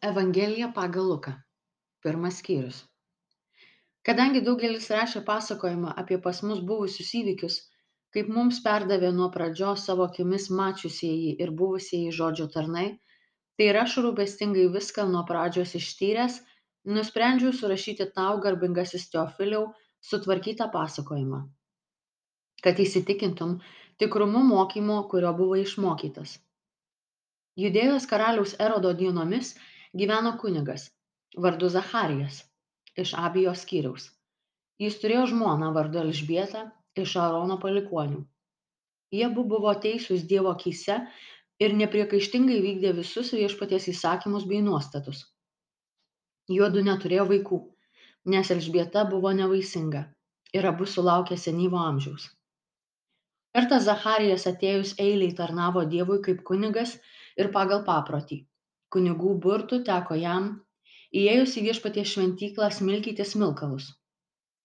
Evangelija pagal Luką. Pirmas skyrius. Kadangi daugelis rašė pasakojimą apie pas mus buvusius įvykius, kaip mums perdavė nuo pradžios savo akimis mačiusieji ir buvusieji žodžio tarnai, tai ir aš rūpestingai viską nuo pradžios ištyręs, nusprendžiau surašyti tau, garbingasis Teofiliau, sutvarkytą pasakojimą, kad įsitikintum tikrumu mokymo, kurio buvo išmokytas. Judėjos karaliaus Erodo dienomis gyveno kunigas, vardu Zacharijas, iš Abijos skyriaus. Jis turėjo žmoną vardu Elžbietą iš Arono palikonių. Jie abu buvo teisūs Dievo akise ir nepriekaištingai vykdė visus viešpaties įsakymus bei nuostatus. Juodu neturėjo vaikų, nes Elžbieta buvo nevaisinga ir abu sulaukė senyvo amžiaus. Kartą Zacharijas atėjus eiliai tarnavo Dievui kaip kunigas ir pagal paprotį. Kunigų burtų teko jam, įėjus į viešpaties šventyklą, smilkyti smilkalus.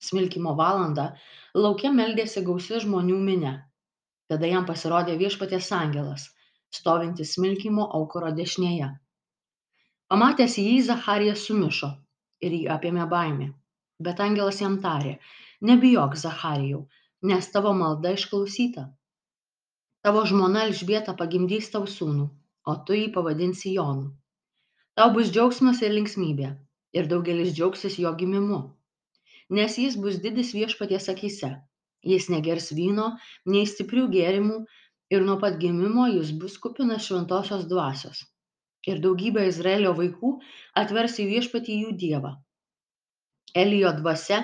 Smilkimo valandą laukia meldėsi gausi žmonių minė. Tada jam pasirodė viešpaties angelas, stovintis smilkimo aukuro dešinėje. Pamatęs jį, Zacharijas sumišo ir jį apėmė baimė. Bet angelas jam tarė, nebijok, Zacharijau, nes tavo malda išklausyta. Tavo žmona Elžbieta pagimdys tau sūnų, o tu jį pavadinsi Jonu. Tau bus džiaugsmas ir linksmybė, ir daugelis džiaugsis jo gimimu, nes jis bus didis viešpaties akise. Jis negers vyno, nei stiprių gėrimų, ir nuo pat gimimo jis bus kupinas šventosios dvasios. Ir daugybė Izraelio vaikų atvers į viešpatį jų dievą. Elijo dvasia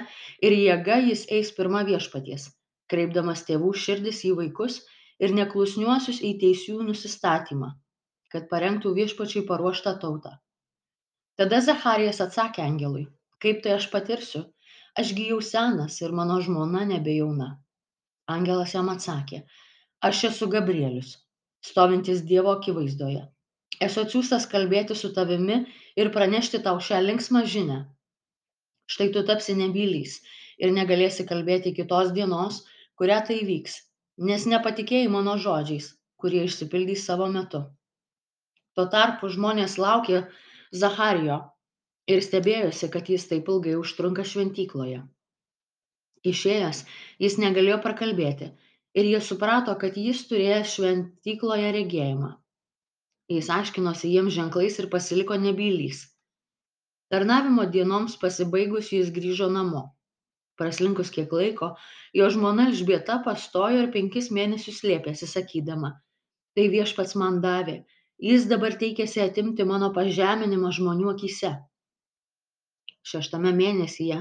ir jėga jis eis pirma viešpaties, kreipdamas tėvų širdis į vaikus ir neklusniuosius į teisių nusistatymą, kad parengtų viešpačiai paruoštą tautą. Tada Zacharijas atsakė angelui, kaip tai aš patirsiu, ašgi jau senas ir mano žmona nebejauna. Angelas jam atsakė, aš esu Gabrielius, stovintis Dievo akivaizdoje. Esu atsiųstas kalbėti su tavimi ir pranešti tau šią linksmą žinę. Štai tu tapsi nebylys ir negalėsi kalbėti kitos dienos, kurią tai vyks, nes nepatikėjai mano žodžiais, kurie išsipildys savo metu. Tuo tarpu žmonės laukė Zacharijo ir stebėjosi, kad jis taip ilgai užtrunka šventykloje. Išėjęs, jis negalėjo prakalbėti ir jie suprato, kad jis turėjęs šventykloje regėjimą. Jis aiškinosi jiems ženklais ir pasiliko nebylys. Tarnavimo dienoms pasibaigus jis grįžo namo. Praslinkus kiek laiko, jo žmona Elžbieta pastojo ir penkis mėnesius slėpėsi, sakydama, tai viešpats man davė, jis dabar teikėsi atimti mano pažeminimą žmonių akise. Šeštame mėnesyje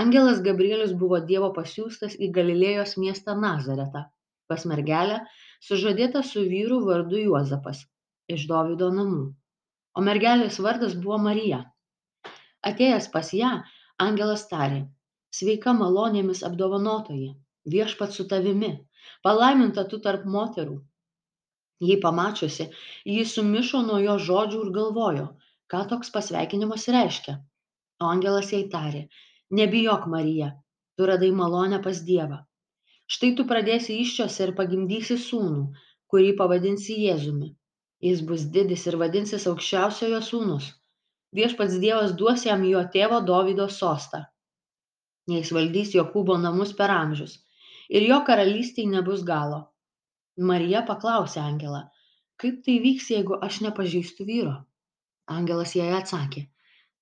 angelas Gabrielius buvo Dievo pasiūstas į Galilėjos miestą Nazaretą, pas mergelę, sužadėtą su vyru vardu Juozapas, iš Dovido namų. O mergelės vardas buvo Marija. Atėjęs pas ją, angelas tarė, sveika malonėmis apdovanotoji, viešpat su tavimi, palaiminta tu tarp moterų. Jį pamačiusi, ji sumišo nuo jo žodžių ir galvojo, ką toks pasveikinimas reiškia. O angelas jai tarė, nebijok, Marija, tu radai malonę pas Dievą. Štai tu pradėsi iščiose ir pagimdysi sūnų, kurį pavadinsi Jėzumi. Jis bus didis ir vadinsis aukščiausiojo sūnus. Viešpats Dievas duos jam jo tėvo Dovido sostą. Jis valdys Jokūbo namus per amžius ir jo karalystiai nebus galo. Marija paklausė angelą, kaip tai vyks, jeigu aš nepažįstu vyro? Angelas jai atsakė,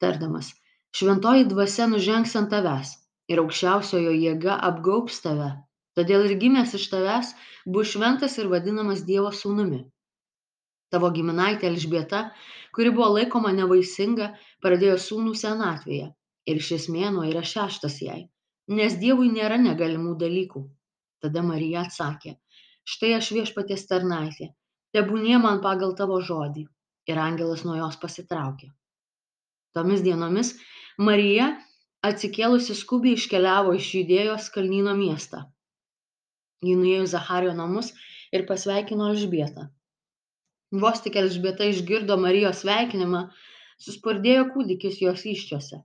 tardamas, šventoji dvasia nužengs ant tavęs ir aukščiausiojo jėga apgaubs tave, todėl ir gimęs iš tavęs bus šventas ir vadinamas Dievo sūnumi. Tavo giminaitė Elžbieta, kuri buvo laikoma nevaisinga, pradėjo sūnų senatvėje ir šis mėnuo yra šeštas jai, nes Dievui nėra negalimų dalykų. Tada Marija atsakė, štai aš viešpaties tarnaitė, tebūnie man pagal tavo žodį. Ir angelas nuo jos pasitraukė. Tomis dienomis Marija atsikėlusi skubiai iškeliavo iš judėjos kalnyno miestą. Ji nuėjo į Zachario namus ir pasveikino Elžbietą. Vos tik Elžbieta išgirdo Marijos sveikinimą, suspurdėjo kūdikis jos iščiose,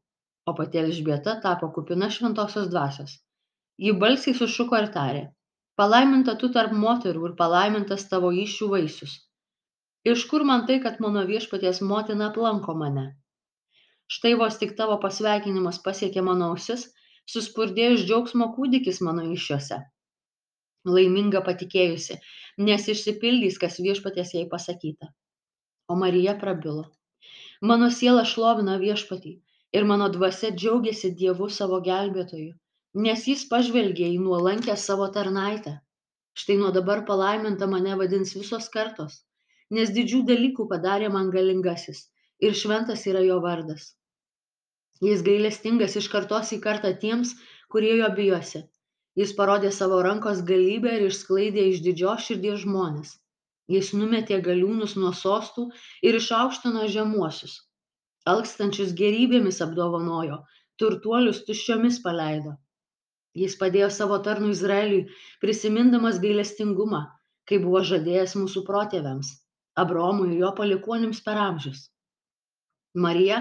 o pati Elžbieta tapo kupina šventosios dvasios. Ji balsiai sušuko ir tarė, palaiminta tu tarp moterų ir palaimintas tavo iššių vaisius. iš kur man tai, kad mano viešpaties motina aplanko mane? Štai vos tik tavo pasveikinimas pasiekė mano ausis, suspurdėjo iš džiaugsmo kūdikis mano iššiose. Laiminga patikėjusi, nes išsipildys, kas viešpaties jai pasakyta. O Marija prabilo. Mano siela šlovina viešpatį ir mano dvasia džiaugiasi Dievu savo gelbėtoju, nes jis pažvelgė į nuolankę savo tarnaitę. Štai nuo dabar palaiminta mane vadins visos kartos, nes didžių dalykų padarė man galingasis ir šventas yra jo vardas. Jis gailestingas iš kartos į kartą tiems, kurie jo bijosi. Jis parodė savo rankos galybę ir išsklaidė iš didžios širdies žmonės. Jis numetė galiūnus nuo sostų ir išaukštino žemuosius. Alkstančius gerybėmis apdovanojo, turtuolius tuščiomis paleido. Jis padėjo savo tarnų Izraeliui, prisimindamas gailestingumą, kai buvo žadėjęs mūsų protėviams, Abromui ir jo palikuonims per amžius. Marija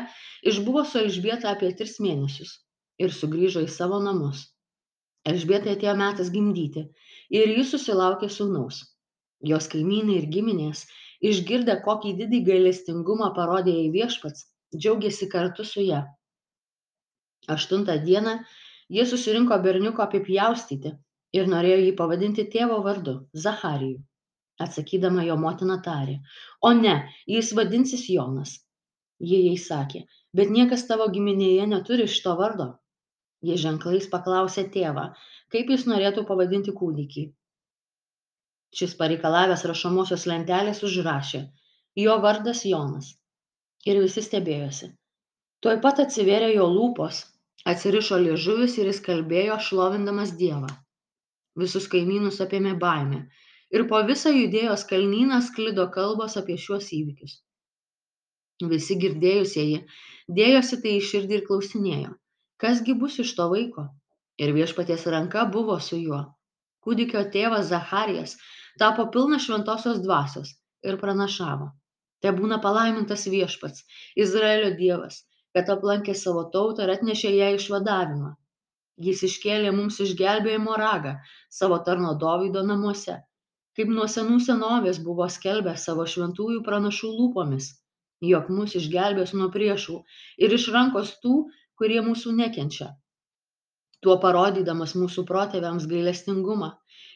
išbuvo su Elžbieta apie tris mėnesius ir sugrįžo į savo namus. Elžbietai atėjo metas gimdyti ir jis susilaukė sūnaus. Jos kaimynai ir giminės, išgirdę, kokį didį gailestingumą parodė į viešpats, džiaugiasi kartu su ją. Aštuntą dieną jie susirinko berniuko apipjaustyti ir norėjo jį pavadinti tėvo vardu - Zacharijų. Atsakydama jo motina tarė, o ne, jis vadinsis Jonas. Ji jai sakė bet niekas tavo giminėje neturi šito vardo. Ji ženklais paklausė tėvą kaip jis norėtų pavadinti kūdikį? Šis pareikalavęs rašomosios lentelės užrašė jo vardas jonas. Ir visi stebėjosi. Tuoj pat atsivėrė jo lūpos atsirišo liežuvis ir jis kalbėjo šlovindamas dievą visus kaimynus apėmė baimė ir po visą judėjos kalnyną sklido kalbos apie šiuos įvykius Visi girdėjusieji dėjosi tai į širdį ir klausinėjo, kasgi bus iš to vaiko. Ir viešpaties ranka buvo su juo. Kūdikio tėvas Zacharijas tapo pilnas šventosios dvasios ir pranašavo. Te būna palaimintas viešpats, Izraelio dievas, kad aplankė savo tautą ir atnešė ją išvadavimą. Jis iškėlė mums išgelbėjimo ragą savo tarno Dovydo namuose, kaip nuo senų senovės buvo skelbę savo šventųjų pranašų lūpomis jog mus išgelbės nuo priešų ir iš rankos tų, kurie mūsų nekenčia. Tuo parodydamas mūsų protėviams gailestingumą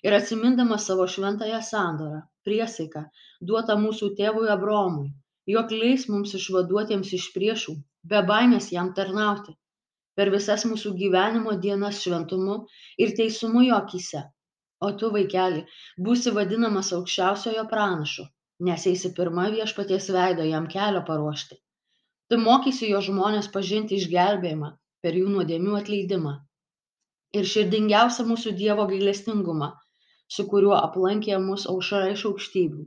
ir atsimindamas savo šventąją sandorą, priesaiką, duotą mūsų tėvui Abromui, jog leis mums išvaduotiems iš priešų, be baimės jam tarnauti, per visas mūsų gyvenimo dienas šventumu ir teisumu jo akise. O tu, vaikeli, būsi vadinamas aukščiausiojo pranašu, nes eisi pirma viešpaties veido jam kelio paruošti. Tu mokysi jo žmonės pažinti išgelbėjimą per jų nuodėmių atleidimą. Ir širdingiausia mūsų Dievo gailestingumą, su kuriuo aplankė mus aušara iš aukštybių,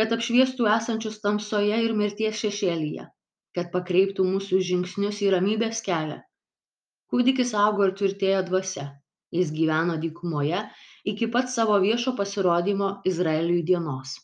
kad apšviestų esančius tamsoje ir mirties šešėlyje, kad pakreiptų mūsų žingsnius į ramybės kelią. Kūdikis augo ir tvirtėjo dvasia, jis gyveno dykumoje iki pat savo viešo pasirodymo Izraeliui dienos.